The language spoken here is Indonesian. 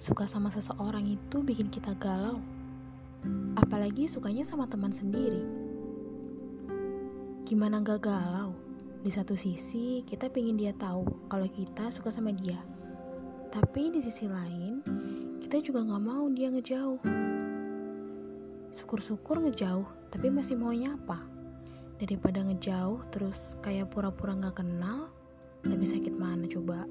Suka sama seseorang itu bikin kita galau. Apalagi sukanya sama teman sendiri. Gimana gak galau? Di satu sisi, kita pengen dia tahu kalau kita suka sama dia. Tapi di sisi lain, kita juga gak mau dia ngejauh. Syukur-syukur ngejauh, tapi masih mau nyapa. Daripada ngejauh terus kayak pura-pura gak kenal, lebih sakit mana coba?